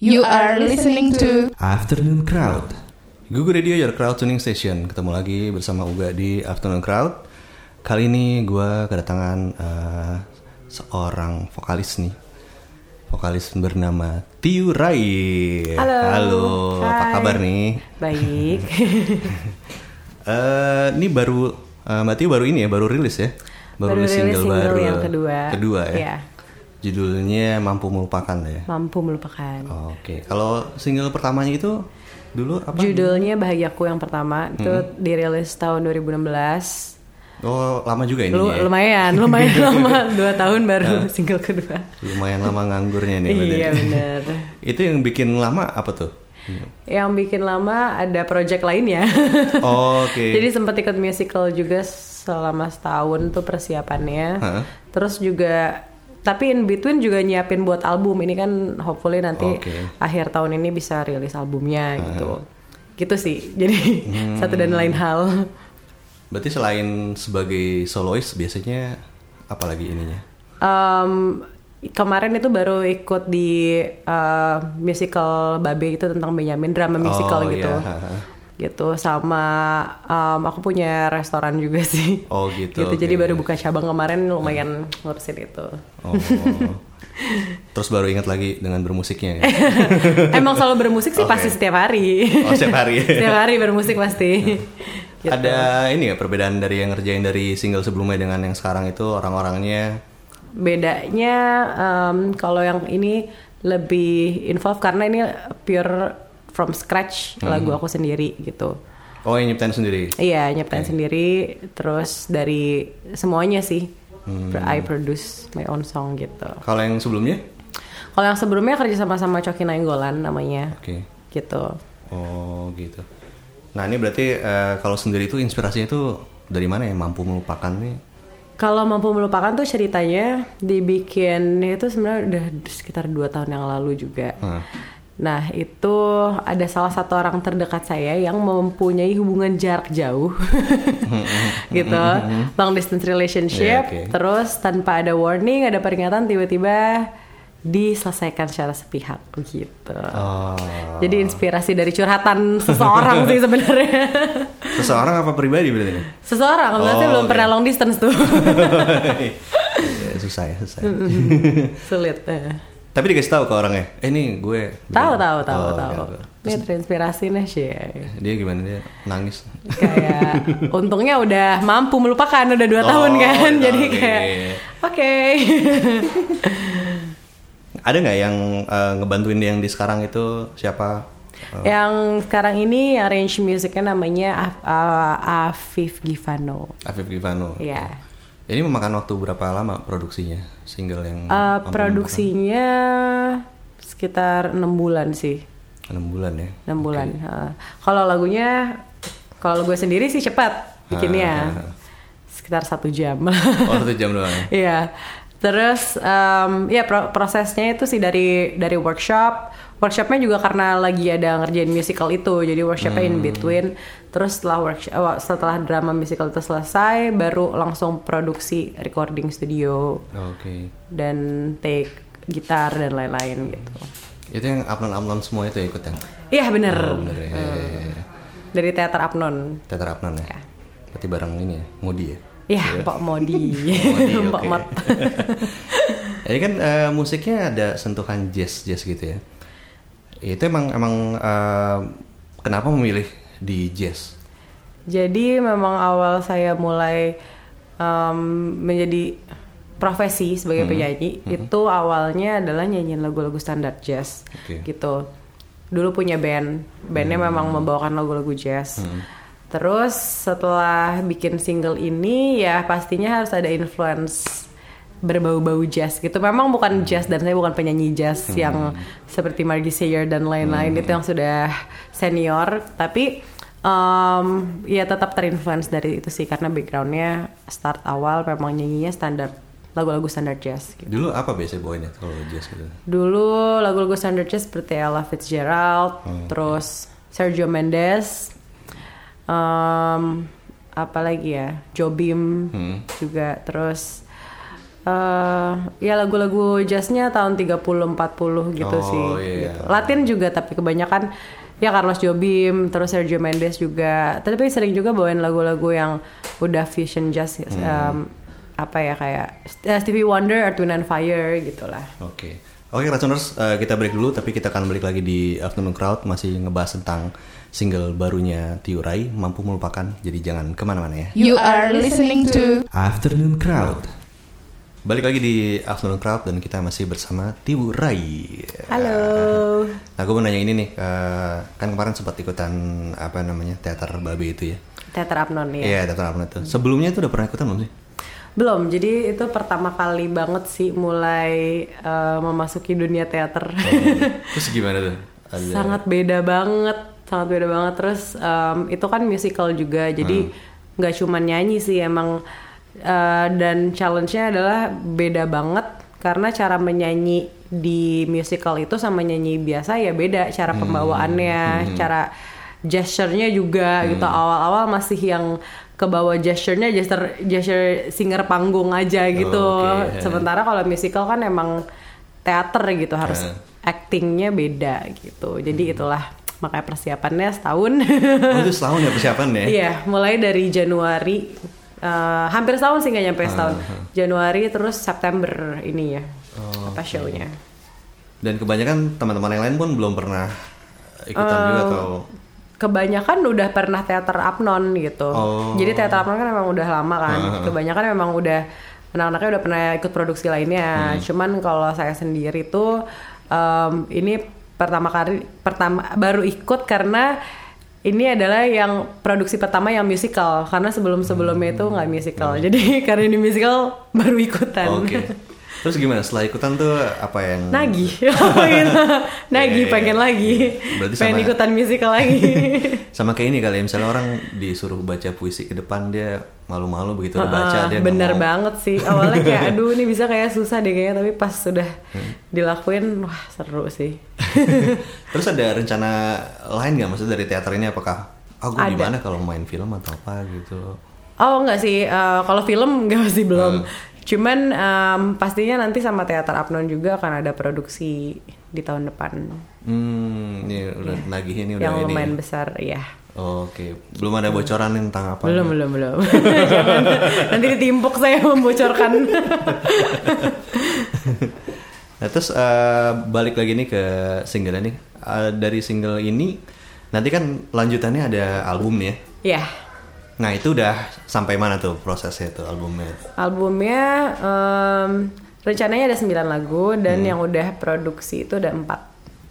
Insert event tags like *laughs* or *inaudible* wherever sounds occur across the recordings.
You are listening to Afternoon Crowd. Google Radio Your Crowd Tuning Station. Ketemu lagi bersama Uga di Afternoon Crowd. Kali ini gue kedatangan eh, seorang vokalis nih. Vokalis bernama Tiu Rai. Halo. Halo, apa Hai. kabar nih? Baik. *laughs* Eh, ini baru eh, Mbak Tiu baru ini ya, baru rilis ya. Baru rilis rilis single baru yang kedua. Kedua ya. Iya. Judulnya Mampu Melupakan ya. Mampu melupakan. Oke, kalau single pertamanya itu dulu apa? Judulnya Bahagiaku yang pertama itu Hmm. dirilis tahun 2016. Oh, lama juga ini Lu, ya. lumayan, lumayan *laughs* lama. Dua tahun baru single kedua. Lumayan lama nganggurnya nih. iya bener. *laughs* Itu yang bikin lama apa tuh? Yang bikin lama ada project lainnya. *laughs* Oh, Oke. Jadi sempat ikut musical juga selama setahun tuh persiapannya. Hah? Terus juga tapi in between juga nyiapin buat album. Ini kan hopefully nanti Oke. akhir tahun ini bisa rilis albumnya gitu. Gitu sih. *laughs* Jadi satu dan lain hal. Berarti selain sebagai soloist biasanya apa lagi ininya? Em, kemarin itu baru ikut di eh, musical Babe itu tentang Benjamin drama musical Oh, gitu. ha. Gitu sama em, aku punya restoran juga sih. Oh gitu. oke. Jadi baru buka cabang kemarin lumayan ngurusin itu. Oh. Terus baru ingat lagi dengan bermusiknya ya? *laughs* Emang selalu bermusik sih Oke. pasti setiap hari. Oh setiap hari. *laughs* setiap hari bermusik pasti. Gitu. Ada ini ya perbedaan dari yang ngerjain dari single sebelumnya dengan yang sekarang itu orang-orangnya Bedanya em, kalau yang ini lebih involved karena ini pure from scratch Hmm. lagu aku sendiri gitu. Oh yang nyiptain sendiri? Iya nyiptain sendiri terus dari semuanya sih. Hmm. I produce my own song gitu. Kalau yang sebelumnya? Kalau yang sebelumnya kerja sama sama Coki Nainggolan namanya Oke. gitu. Oh gitu. Nah ini berarti eh, kalau sendiri itu inspirasinya itu dari mana ya mampu melupakan nih? Kalau mampu melupakan tuh ceritanya dibikin itu sebenarnya udah sekitar dua tahun yang lalu juga. Hah. Nah itu ada salah satu orang terdekat saya yang mempunyai hubungan jarak jauh, *laughs* gitu, long distance relationship. Iya, oke. Terus tanpa ada warning, ada peringatan, tiba-tiba diselesaikan secara sepihak, gitu. Oh. Jadi inspirasi dari curhatan seseorang sih sebenarnya. *laughs* Seseorang apa pribadi berarti? seseorang, berarti Oh, belum pernah long distance tuh, *laughs* Ya, susah ya, susah. sulit. eh. Tapi dikasih tahu ke orangnya, eh ini gue. Tahu tahu tahu Oh, tahu. gitu. Ini terinspirasi nih sih. Dia gimana dia nangis? Kayak untungnya udah mampu melupakan udah dua Oh, tahun kan, oke. jadi kayak oke. *laughs* Ada nggak yang eh, ngebantuin dia yang di sekarang itu siapa? Eh, yang sekarang ini arrange musiknya namanya Af- uh, Afif Givano. Afif Givano. Iya. Ini memakan waktu berapa lama produksinya single yang Uh, produksinya sekitar enam bulan sih, enam bulan ya? enam bulan. Uh, kalau lagunya, kalau gue sendiri sih cepat bikinnya, Ah. sekitar satu jam. Oh satu jam doang. ya? *laughs* Iya. Terus em, ya pro- prosesnya itu sih dari dari workshop. Workshopnya juga karena lagi ada ngerjain musical itu, jadi workshopnya in between. Terus setelah workshop, eh, setelah drama musical itu selesai, baru langsung produksi recording studio Oke. dan take gitar dan lain-lain gitu. Itu yang upload-upload semua itu ya ikut yang? Iya bener. Oh, bener ya. Iya. Dari teater Apnon. Teater Apnan ya? Berarti bareng ini ya, Modi ya? Iya, Pak Modi. Pak. *laughs* Mat. *laughs* Jadi kan eh, musiknya ada sentuhan jazz jazz gitu ya. Itu emang emang eh, kenapa memilih di jazz? Jadi memang awal saya mulai em, menjadi profesi sebagai Hmm. penyanyi itu awalnya adalah nyanyiin lagu-lagu standar jazz. Hmm. gitu. Dulu punya band, bandnya memang membawakan lagu-lagu jazz. Terus setelah bikin single ini ya pastinya harus ada influence berbau-bau jazz gitu. Memang bukan jazz dan saya bukan penyanyi jazz yang seperti Margie Sayer dan lain-lain itu yang sudah senior. Tapi em, ya tetap terinfluence dari itu sih karena backgroundnya start awal memang nyanyinya standar lagu-lagu standar jazz. Gitu. Dulu apa biasanya bawainnya kalau jazz gitu? Dulu lagu-lagu standar jazz seperti Ella Fitzgerald, terus Sergio Mendes, em, apa lagi ya, Jobim Hmm. juga, terus eh, ya lagu-lagu jazznya tahun 30-40 gitu Oh, sih. iya. gitu. Latin juga tapi kebanyakan ya Carlos Jobim, terus Sergio Mendes juga. Tapi sering juga bawain lagu-lagu yang udah fusion jazz, Hmm. em, apa ya kayak eh, Stevie Wonder, Earth, Wind and Fire gitulah. Oke. Oke, Racuners, eh, kita break dulu tapi kita akan balik lagi di Afternoon Crowd masih ngebahas tentang single barunya Tiu Rai, Mampu Melupakan. Jadi jangan ke mana-mana ya. You are listening to Afternoon Crowd. Balik lagi di Afternoon Crowd dan kita masih bersama Tiu Rai. Halo. *laughs* Nah, gue mau nanya ini nih, eh, kan kemarin sempat ikutan apa namanya teater babi itu ya? Teater Abnon ya. Iya, teater apa itu? Sebelumnya itu udah pernah ikutan belum sih? Belum, jadi itu pertama kali banget sih mulai eh, memasuki dunia teater. Terus gimana tuh? *laughs* Ada- sangat beda banget, sangat beda banget. Terus em, itu kan musical juga, jadi nggak cuma nyanyi sih emang. eh, dan challenge-nya adalah beda banget karena cara menyanyi di musical itu sama nyanyi biasa ya beda cara pembawaannya, cara gesture-nya juga gitu. Awal-awal masih yang ke bawah gesture-nya gesture gesture singer panggung aja gitu. oke. Sementara kalau musical kan emang teater gitu harus Eh. actingnya beda gitu. Jadi itulah makanya persiapannya setahun. Oh, itu *laughs* setahun ya persiapan ya? Iya, mulai dari Januari eh, hampir setahun sih nggak nyampe setahun. Januari terus September ini ya. apa show-nya. Dan kebanyakan teman-teman yang lain pun belum pernah ikutan juga atau Kebanyakan udah pernah teater Apnon gitu. Oh. Jadi teater Apnon kan memang udah lama kan. Kebanyakan memang udah anak-anaknya udah pernah ikut produksi lainnya. Cuman kalau saya sendiri tuh em, ini pertama kali pertama baru ikut karena ini adalah yang produksi pertama yang musical karena sebelum sebelumnya itu nggak musical jadi *laughs* karena ini musical baru ikutan Oke. *laughs* Terus gimana setelah ikutan tuh apa yang nagih *laughs* gitu. nagih Iya, pengen iya. lagi Berarti pengen sama- ikutan musical lagi *laughs* sama kayak ini kali ya misalnya orang disuruh baca puisi ke depan dia malu-malu begitu udah baca dia bener mau. banget sih awalnya kayak *laughs* aduh ini bisa kayak susah deh kayaknya tapi pas sudah Hmm. dilakuin wah seru sih Terus ada rencana lain nggak maksudnya dari teater ini apakah aku Ada. gimana kalau main film atau apa gitu? oh enggak sih eh, kalau film enggak sih belum Hmm. Cuman em, pastinya nanti sama teater Apnon juga akan ada produksi di tahun depan Hmm, ini udah nagih ini udah yang ini. lumayan besar ya Oke, belum ada bocoran nih tentang apa? belum belum belum *laughs* Jangan. nanti ditimpuk saya membocorkan *laughs* Nah terus eh, balik lagi nih ke single nih. Eh, dari single ini nanti kan lanjutannya ada album nih ya. ya Nah itu udah sampai mana tuh prosesnya tuh albumnya? albumnya em, rencananya ada 9 lagu Hmm. dan yang udah produksi itu ada empat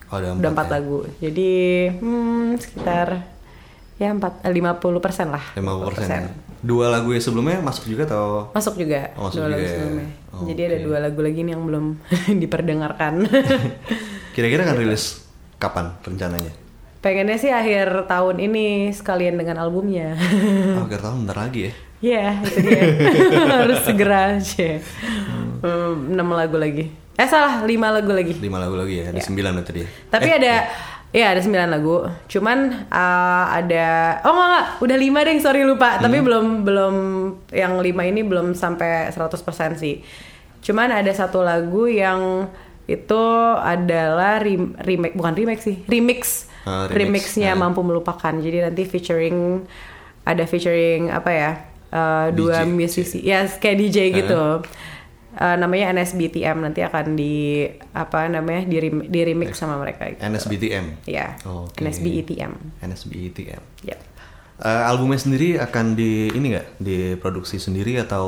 Oh, ada udah empat ya? lagu jadi hmm, sekitar ya empat lima puluh persen lah 50 persen. Dua lagu yang sebelumnya masuk juga atau? masuk juga Oh, masuk dua lagu juga ya. sebelumnya Oh, jadi ada dua lagu lagi nih yang belum *laughs* diperdengarkan *laughs* Kira-kira akan rilis kapan rencananya? Pengennya sih akhir tahun ini sekalian dengan albumnya *laughs* Oh, akhir tahun bentar lagi ya. Iya itu dia *laughs* harus segera aja Hmm, enam lagu lagi eh salah lima lagu lagi Lima lagu lagi ya, ada sembilan itu dia. Tapi ada ya ada 9 lagu. Cuman uh, ada oh enggak, enggak udah 5 deh, sorry lupa. Tapi belum belum yang 5 ini belum sampai 100% sih. Cuman ada satu lagu yang itu adalah rem- remake bukan remake sih, remix. Ah, remix. Remixnya Ah. mampu melupakan. Jadi nanti featuring ada featuring apa ya? uh, dua DJ. musisi. Ya kayak DJ gitu. Uh, namanya NSBTM nanti akan di apa namanya di, rem- di remix sama mereka gitu. NSBTM. Ya, Oke. NSBETM. NSBTM. Ya, Eh, albumnya sendiri akan di ini nggak diproduksi sendiri atau?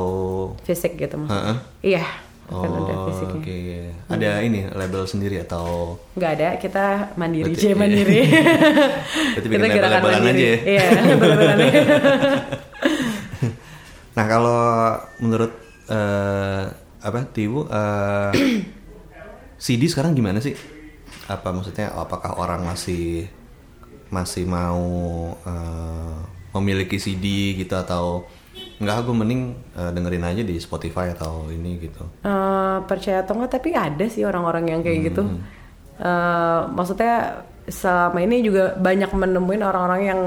fisik gitu maksudnya. Heeh. Iya, Oh, akan ada oke. fisiknya. Ada ini label sendiri atau? Nggak ada, kita mandiri, Berarti- C *laughs* mandiri. *laughs* Berarti bikin label-labelan aja ya? Iya, *laughs* aja. Nah kalau menurut eh, apa Tiwu eh, *clears throat* CD sekarang gimana sih? Apa maksudnya? Apakah orang masih masih mau eh, memiliki CD gitu atau enggak? Gue mending eh, dengerin aja di Spotify atau ini gitu. Eh, percaya atau enggak, tapi ada sih orang-orang yang kayak gitu. Hmm. Eh, maksudnya selama ini juga banyak menemuin orang-orang yang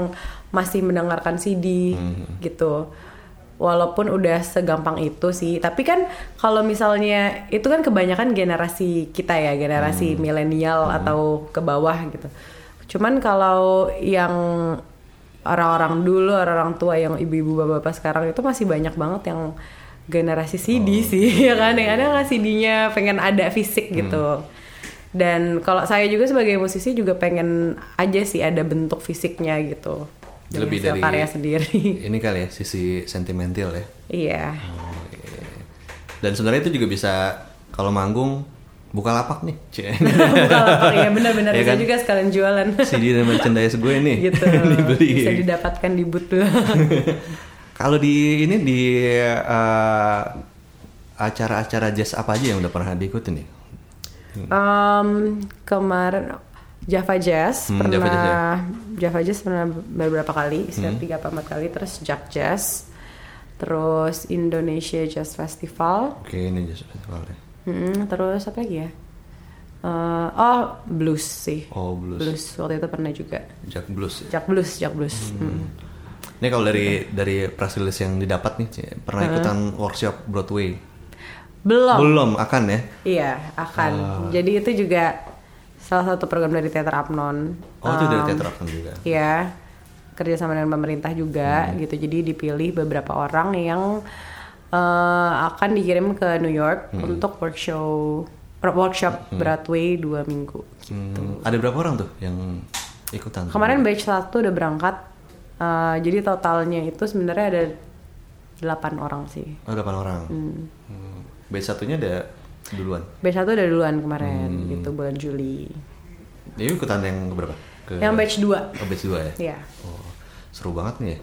masih mendengarkan CD Hmm. gitu. walaupun udah segampang itu sih tapi kan kalau misalnya itu kan kebanyakan generasi kita ya generasi milenial atau ke bawah gitu cuman kalau yang orang-orang dulu orang-orang tua yang ibu-ibu bapak-bapak sekarang itu masih banyak banget yang generasi CD sih ya kan? yang ada nggak CD-nya pengen ada fisik gitu. Dan kalau saya juga sebagai musisi juga pengen aja sih ada bentuk fisiknya gitu. Dari Lebih dari- karya sendiri. *laughs* Ini kali ya sisi sentimental ya. iya. Dan sebenarnya itu juga bisa kalau manggung buka lapak nih. Cie. *laughs* Bukalapak ya benar-benar bisa kan? juga sekalian jualan CD dan merchandise gue nih *laughs* gitu *laughs* dibeli. bisa didapatkan di booth tuh Kalau di ini di eh, acara-acara jazz apa aja yang udah pernah diikutin nih? Em, kemarin Java Jazz Hmm, pernah Java Jazz ya. Java Jazz pernah beberapa kali sekitar Hmm. tiga atau empat kali terus Jack Jazz terus Indonesia Jazz Festival Oke, ini jazz festival ya. Mm, terus apa lagi ya Eh, oh blues sih Oh, blues. blues waktu itu pernah juga Jack Blues. ya. Jack Blues Jack Blues Hmm. Mm. Ini kalau dari dari press release yang didapat nih, pernah ikutan workshop Broadway? belum Belum akan ya? Iya, akan. Ah. Jadi itu juga salah satu program dari Teater Apnon. Oh, itu dari Um, teater akan juga. Iya, kerjasama dengan pemerintah juga Hmm. gitu. Jadi dipilih beberapa orang yang eh, akan dikirim ke New York Hmm. untuk workshop workshop Broadway dua minggu. Hmm, ada berapa orang tuh yang ikutan? Kemarin batch satu udah berangkat. eh, jadi totalnya itu sebenarnya ada delapan orang sih. Oh, 8 orang. Hmm. Batch satunya ada duluan. Batch satu udah duluan kemarin Hmm. gitu bulan Juli. Dia ikutan yang berapa? Ke... Yang batch 2. Oh, batch 2 ya? Iya. Oh, seru banget nih ya.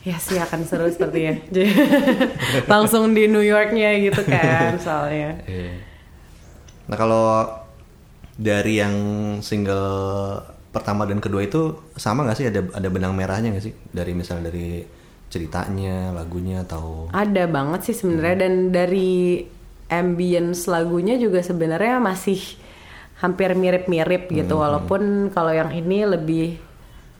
Ya sih akan seru sepertinya. *laughs* Langsung di New Yorknya gitu kan soalnya. Iya. Nah kalau dari yang single pertama dan kedua itu sama nggak sih ada ada benang merahnya nggak sih dari misalnya dari ceritanya lagunya atau Ada banget sih sebenarnya dan dari ambience lagunya juga sebenarnya masih hampir mirip-mirip gitu walaupun kalau yang ini lebih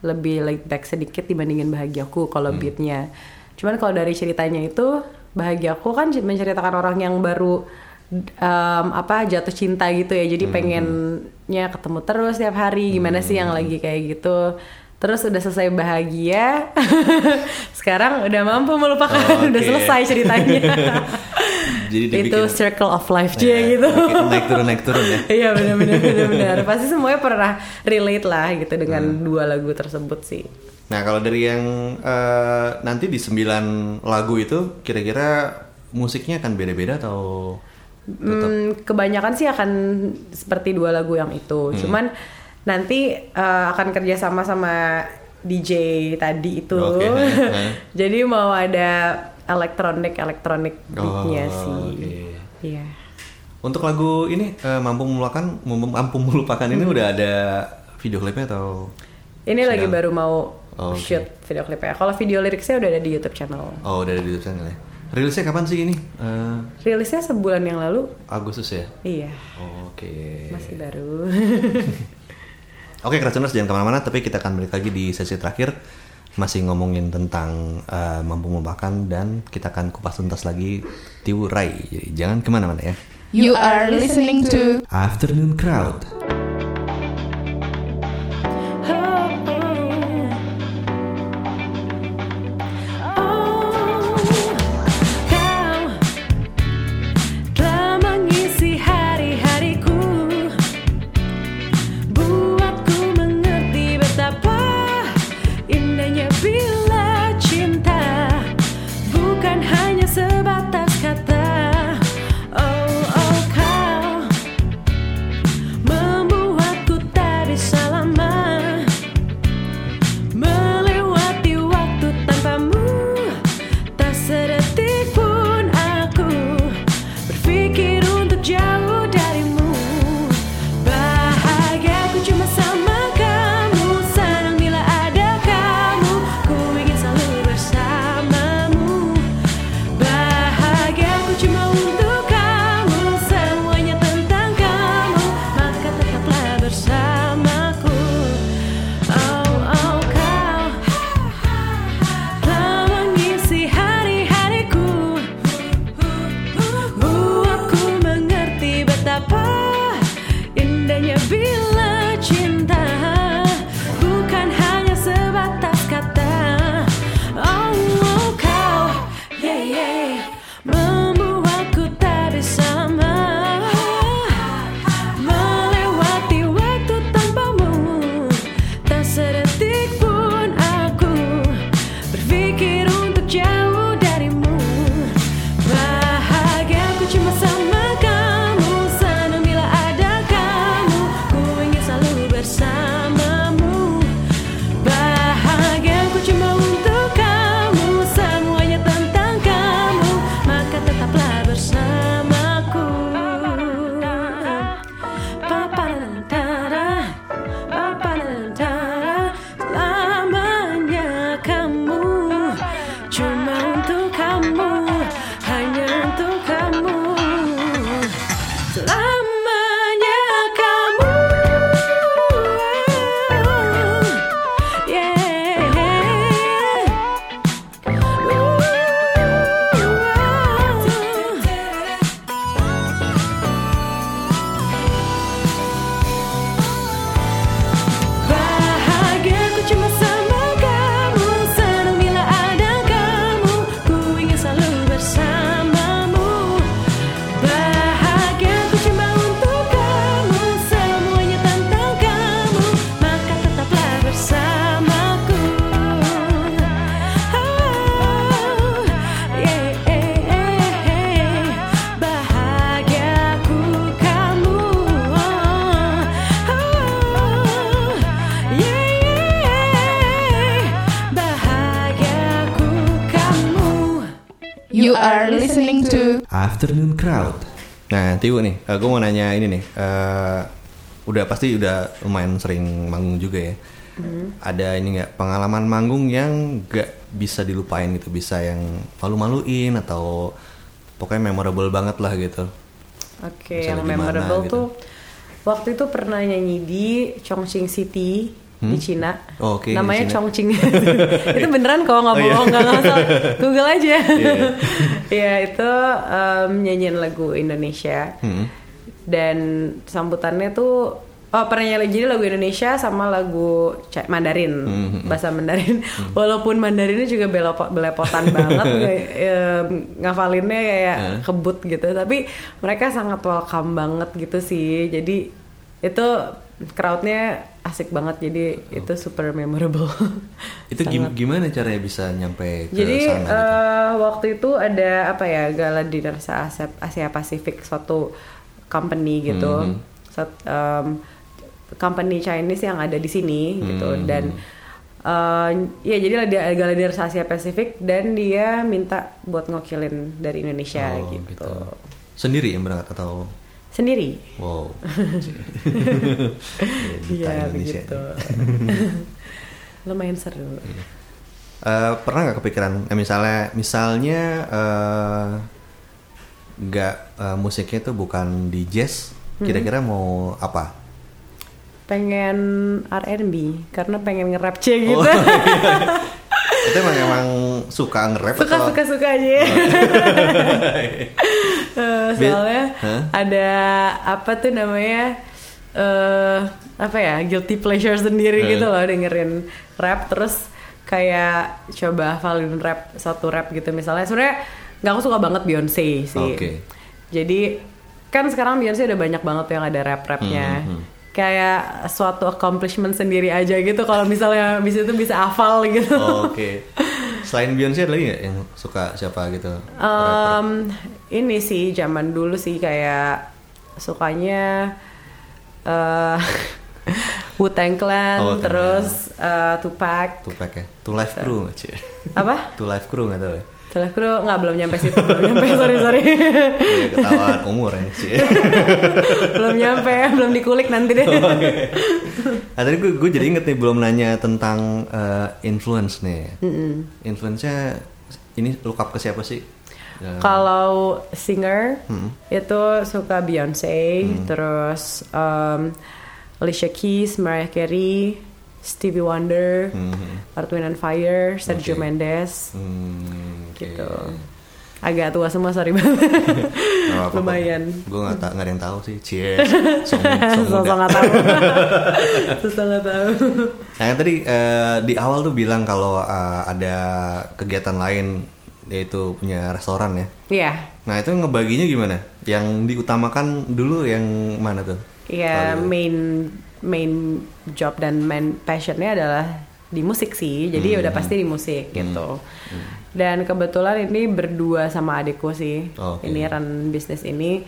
lebih laid back sedikit dibandingin bahagiaku kalau beatnya. Cuman kalau dari ceritanya itu bahagiaku kan menceritakan orang yang baru em, apa jatuh cinta gitu ya. Jadi pengennya ketemu terus tiap hari gimana sih yang lagi kayak gitu. Terus udah selesai bahagia *laughs* sekarang udah mampu melupakan Oh, udah oke. selesai ceritanya *laughs* Jadi itu dibikin- circle of life Ya, aja gitu oke, naik turun naik turun ya. *laughs* iya benar-benar benar-benar *laughs* pasti semuanya pernah relate lah gitu dengan Hmm. dua lagu tersebut sih Nah kalau dari yang eh, nanti di sembilan lagu itu kira-kira musiknya akan beda-beda atau Hmm, kebanyakan sih akan seperti dua lagu yang itu. Hmm. Cuman nanti eh, akan kerja sama sama DJ tadi itu. Oke, heeh. *laughs* Jadi mau ada elektronik elektronik beatnya Oh, sih. oke. Iya. Untuk lagu ini eh, mampu melupakan mampu melupakan ini udah ada video klipnya atau Ini lagi Sedang- baru mau Oh, oke. shoot video klipnya. Kalau video liriknya udah ada di YouTube channel. oh udah ada di YouTube channel ya? Rilisnya kapan sih ini? Eh, Rilisnya sebulan yang lalu. Agustus ya? Iya, Oke. masih baru. *laughs* Oke, Krasuners jangan ke mana-mana, tapi kita akan balik lagi di sesi terakhir masih ngomongin tentang eh, mampu melupakan dan kita akan kupas tuntas lagi Tiwurai. Jadi jangan ke mana-mana ya. You are listening to Afternoon Crowd. Afternoon Crowd. Nah, Tiu nih, uh, gue mau nanya ini nih. eh, udah pasti udah lumayan sering manggung juga ya. Ada ini nggak pengalaman manggung yang nggak bisa dilupain gitu, bisa yang malu-maluin atau pokoknya memorable banget lah gitu. Oke, Misalnya yang memorable gitu. tuh waktu itu pernah nyanyi di Chongqing City di Cina. Oh, di Namanya Cina. Chongqing. *laughs* itu beneran kok nggak Oh, iya. bohong, nggak nggak salah. Google aja. *laughs* Iya. Iya itu em, nyanyiin lagu Indonesia Hmm. dan sambutannya tuh Oh pernah nyanyi jadi lagu Indonesia sama lagu Mandarin Hmm, bahasa Mandarin *laughs* walaupun Mandarinnya juga belepo- belepotan banget kayak, em, ngafalinnya kayak Hmm. kebut gitu tapi mereka sangat welcome banget gitu sih jadi itu crowdnya asik banget jadi itu super memorable *laughs* Itu gim- gimana caranya bisa nyampe ke jadi sana gitu? eh, waktu itu ada apa ya gala dinner Asia, Asia Pasifik suatu company gitu, Mhm. Sat- em, company Chinese yang ada di sini gitu Mhm. dan eh, ya jadi ada gala dinner Asia Pasifik dan dia minta buat ngokilin dari Indonesia Oh, gitu. Sendiri yang berangkat atau sendiri. wow. *laughs* Ya, Iya begitu. *laughs* Lumayan seru. Eh, pernah nggak kepikiran eh, misalnya misalnya eh, nggak eh, musiknya tuh bukan di jazz Hmm. kira-kira mau apa Pengen R&B karena pengen nge-rap cie gitu. Oh, *laughs* itu emang emang suka nge-rap suka atau suka suka aja. *laughs* Eh, soalnya Hah? ada apa tuh namanya eh apa ya guilty pleasure sendiri Eh. gitu loh dengerin rap. Terus kayak coba hafalin rap satu rap gitu misalnya. Sebenarnya nggak aku suka banget Beyonce sih. Oke. jadi kan sekarang Beyonce udah banyak banget yang ada rap rapnya Hmm, kayak suatu accomplishment sendiri aja gitu. Kalau misalnya bisa itu bisa hafal gitu. Oh, oke. Selain Beyonce ada lagi nggak yang suka siapa gitu? Um, ini sih zaman dulu sih kayak sukanya *laughs* uh, Wu Tang Clan, Oh, terus uh, Tupac, Tupac ya? Two Life Crew nggak cie apa? Two Life Crew nggak tahu ya Tupac Crew nggak belum nyampe situ, belum nyampe *laughs* sorry sorry, Ya, ketahuan umur ya cie *laughs* belum nyampe, belum dikulik nanti deh. *laughs* Ah, tadi gue, gue jadi inget nih belum nanya tentang eh, influence nih. Influence-nya ini look up ke siapa sih? Ya, Kalau singer Hmm. itu suka Beyonce, terus um, Alicia Keys, Mariah Carey, Stevie Wonder, Mhm. Earth, Wind and Fire, Sergio Oke. Mendes. Hmm, gitu agak tua semua sorry *laughs* banget apa-apa. lumayan Gue nggak tak nggak ada yang tahu sih. Cie. *laughs* Sosok nggak tahu *laughs* sosok nggak tahu Nah, yang tadi eh, di awal tuh bilang kalau eh, ada kegiatan lain yaitu punya restoran ya. iya Nah itu ngebaginya gimana? Yang diutamakan dulu yang mana tuh? iya Kalau- main main job dan main passionnya adalah di musik sih jadi Hmm. udah pasti di musik gitu dan kebetulan ini berdua sama adikku sih Oke. ini run bisnis ini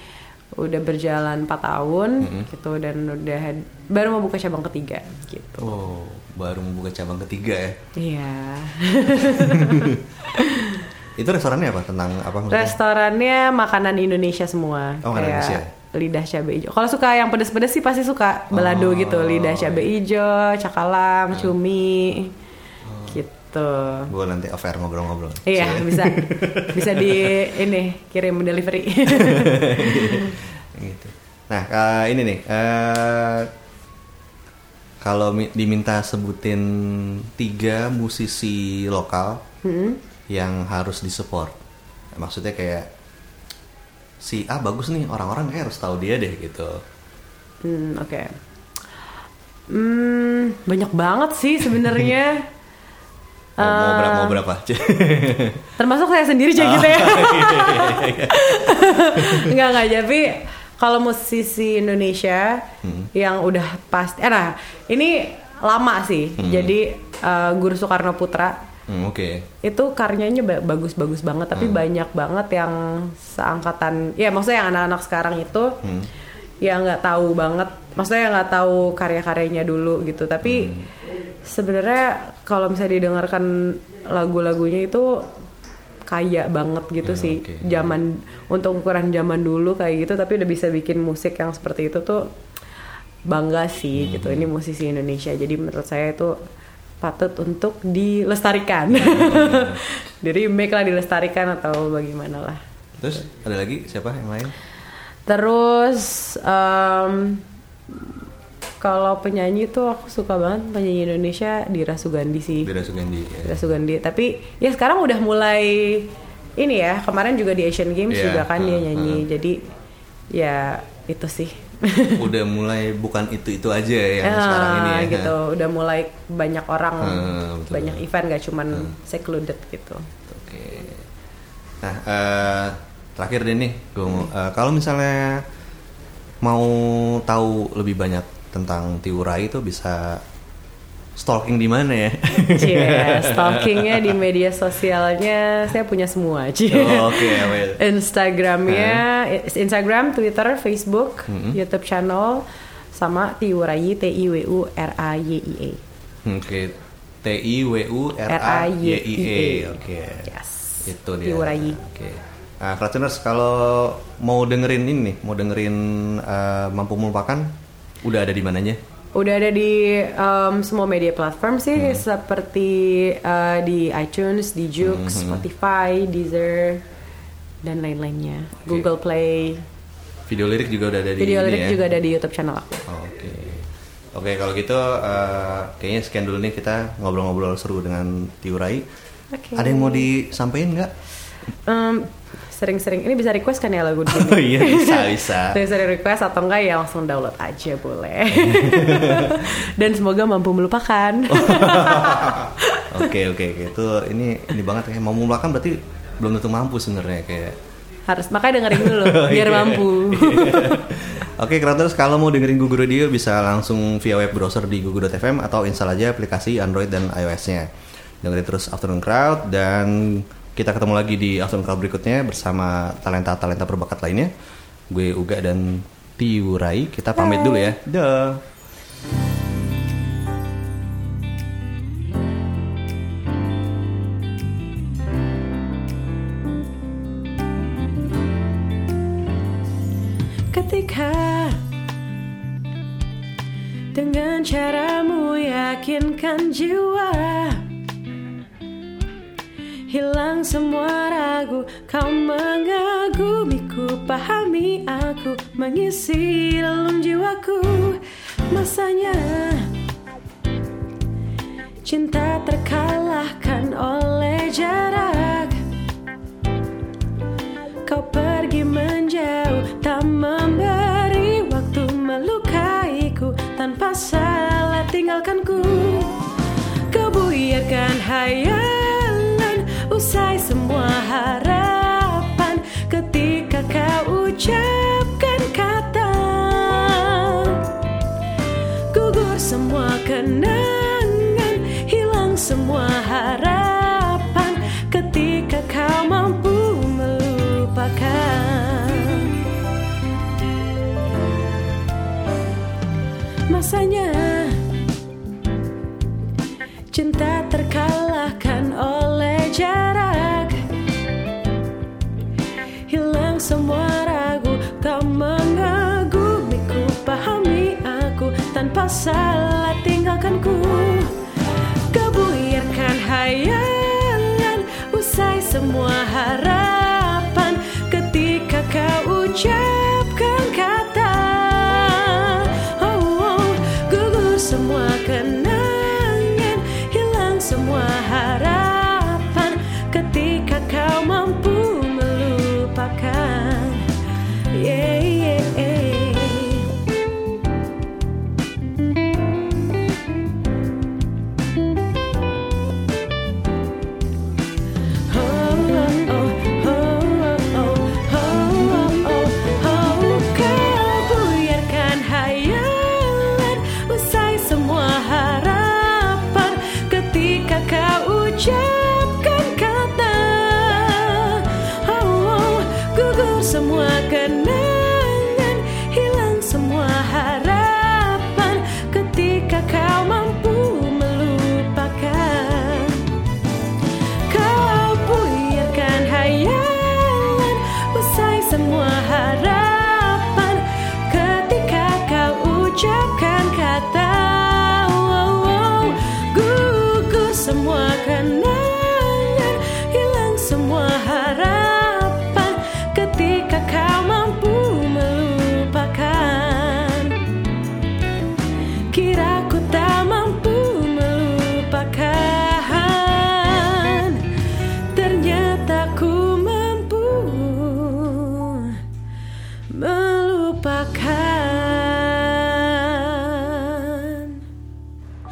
udah berjalan 4 tahun Hmm. gitu dan udah baru mau buka cabang ketiga gitu Oh, baru membuka cabang ketiga ya. iya *laughs* Itu restorannya apa? Tentang apa maksudnya? Restorannya makanan Indonesia semua. Oh, kayak Indonesia. Lidah cabai hijau. Kalau suka yang pedes-pedes sih pasti suka balado Oh, gitu. Lidah iya. cabai hijau, cakalang, cumi. Gitu. Gue nanti affair ngobrol-ngobrol. Iya, Cie. bisa. *laughs* Bisa di ini kirim delivery. *laughs* gitu. Nah, eh, ini nih. eh, kalau mi- diminta sebutin tiga musisi lokal Hmm. yang harus disupport, maksudnya kayak si A bagus nih orang-orang kayak harus tahu dia deh gitu. Hmm, oke. Hmm, banyak banget sih sebenarnya. *laughs* Mau, mau Eh. berapa? Mau *laughs* berapa? Termasuk saya sendiri aja gitu ya. *laughs* Enggak enggak tapi kalau musisi Indonesia yang udah pasti eh nah ini lama sih. Jadi eh, Guru Soekarno Putra Hmm, Oke. itu karyanya ba- bagus-bagus banget tapi banyak banget yang seangkatan ya maksudnya yang anak-anak sekarang itu Hmm. yang nggak tahu banget maksudnya yang nggak tahu karya-karyanya dulu gitu tapi sebenarnya kalau misalnya didengarkan lagu-lagunya itu kaya banget gitu Hmm, sih oke. zaman untuk ukuran zaman dulu kayak gitu tapi udah bisa bikin musik yang seperti itu tuh bangga sih Hmm. gitu ini musisi Indonesia jadi menurut saya itu patut untuk dilestarikan Hmm. *laughs* jadi make lah dilestarikan atau bagaimana lah Terus ada lagi siapa yang lain? Terus em, kalau penyanyi tuh aku suka banget penyanyi Indonesia Dira Sugandi sih. Dira Sugandi. ya. Dira Sugandi. Tapi ya sekarang udah mulai ini ya kemarin juga di Asian Games Iya, juga kan dia uh, nyanyi. uh. Jadi ya itu sih. *laughs* Udah mulai bukan itu-itu aja yang Ah, sekarang ini ya. gitu. Udah mulai banyak orang, Hmm, betul. banyak event gak cuman secluded gitu. Oke. Nah, eh, terakhir deh nih, gue mau eh, kalau misalnya mau tahu lebih banyak tentang Tiurai itu bisa stalking di mana ya? Cie, *laughs* stalkingnya di media sosialnya saya punya semua. Cie. Oh, Oke, apa ya? Instagramnya, Instagram, Twitter, Facebook, YouTube channel, sama Tiurai T I W U R A Y I E. Oke, T I W U R A Y I E. Oke. Yes. Itu dia. Tiurai. Oke. Nah, Kratuners, kalau mau dengerin ini nih, mau dengerin eh, Mampu Melupakan, udah ada di mananya? Udah ada di um, semua media platform sih, seperti uh, di iTunes, di Joox, Spotify, Deezer, dan lain-lainnya. Google Play. Video lirik juga udah ada di Video ini lirik ya? juga ada di YouTube channel aku. Oke. Oke, kalau gitu eh, kayaknya sekian dulu nih kita ngobrol-ngobrol seru dengan Tiurai. Oke. Ada yang mau disampaikan nggak? Um, sering-sering ini bisa request kan ya lagu *laughs* di? Oh iya, bisa, bisa. *laughs* Sering-sering request atau enggak ya langsung download aja boleh. *laughs* Dan semoga mampu melupakan. Oke, oke, oke. Itu ini ini banget kayak mau melupakan berarti belum tentu mampu sebenarnya kayak. Harus makanya dengerin dulu biar Iya. mampu. Oke, kreators kalau mau dengerin Google Radio bisa langsung via web browser di google.fm atau install aja aplikasi Android dan iOS-nya. Dengerin terus Afternoon Crowd dan kita ketemu lagi di Afternoon Crowd berikutnya bersama talenta-talenta berbakat lainnya. Gue Uga dan Tiurai. Kita pamit dulu ya. Dah. Ketika dengan caramu yakinkan jiwa Semua ragu. Kau mengagumiku Pahami aku Mengisi relung jiwaku. Masanya Cinta terkalahkan oleh jarak. Kau pergi menjauh Tak memberi waktu melukaiku. Tanpa salah tinggalkanku. Kau buyarkan hayalan ucapkan kata. Gugur semua kenangan Hilang semua harapan Ketika kau mampu melupakan. Masanya salah tinggalkanku Kau buyarkan hayalan Usai semua harapan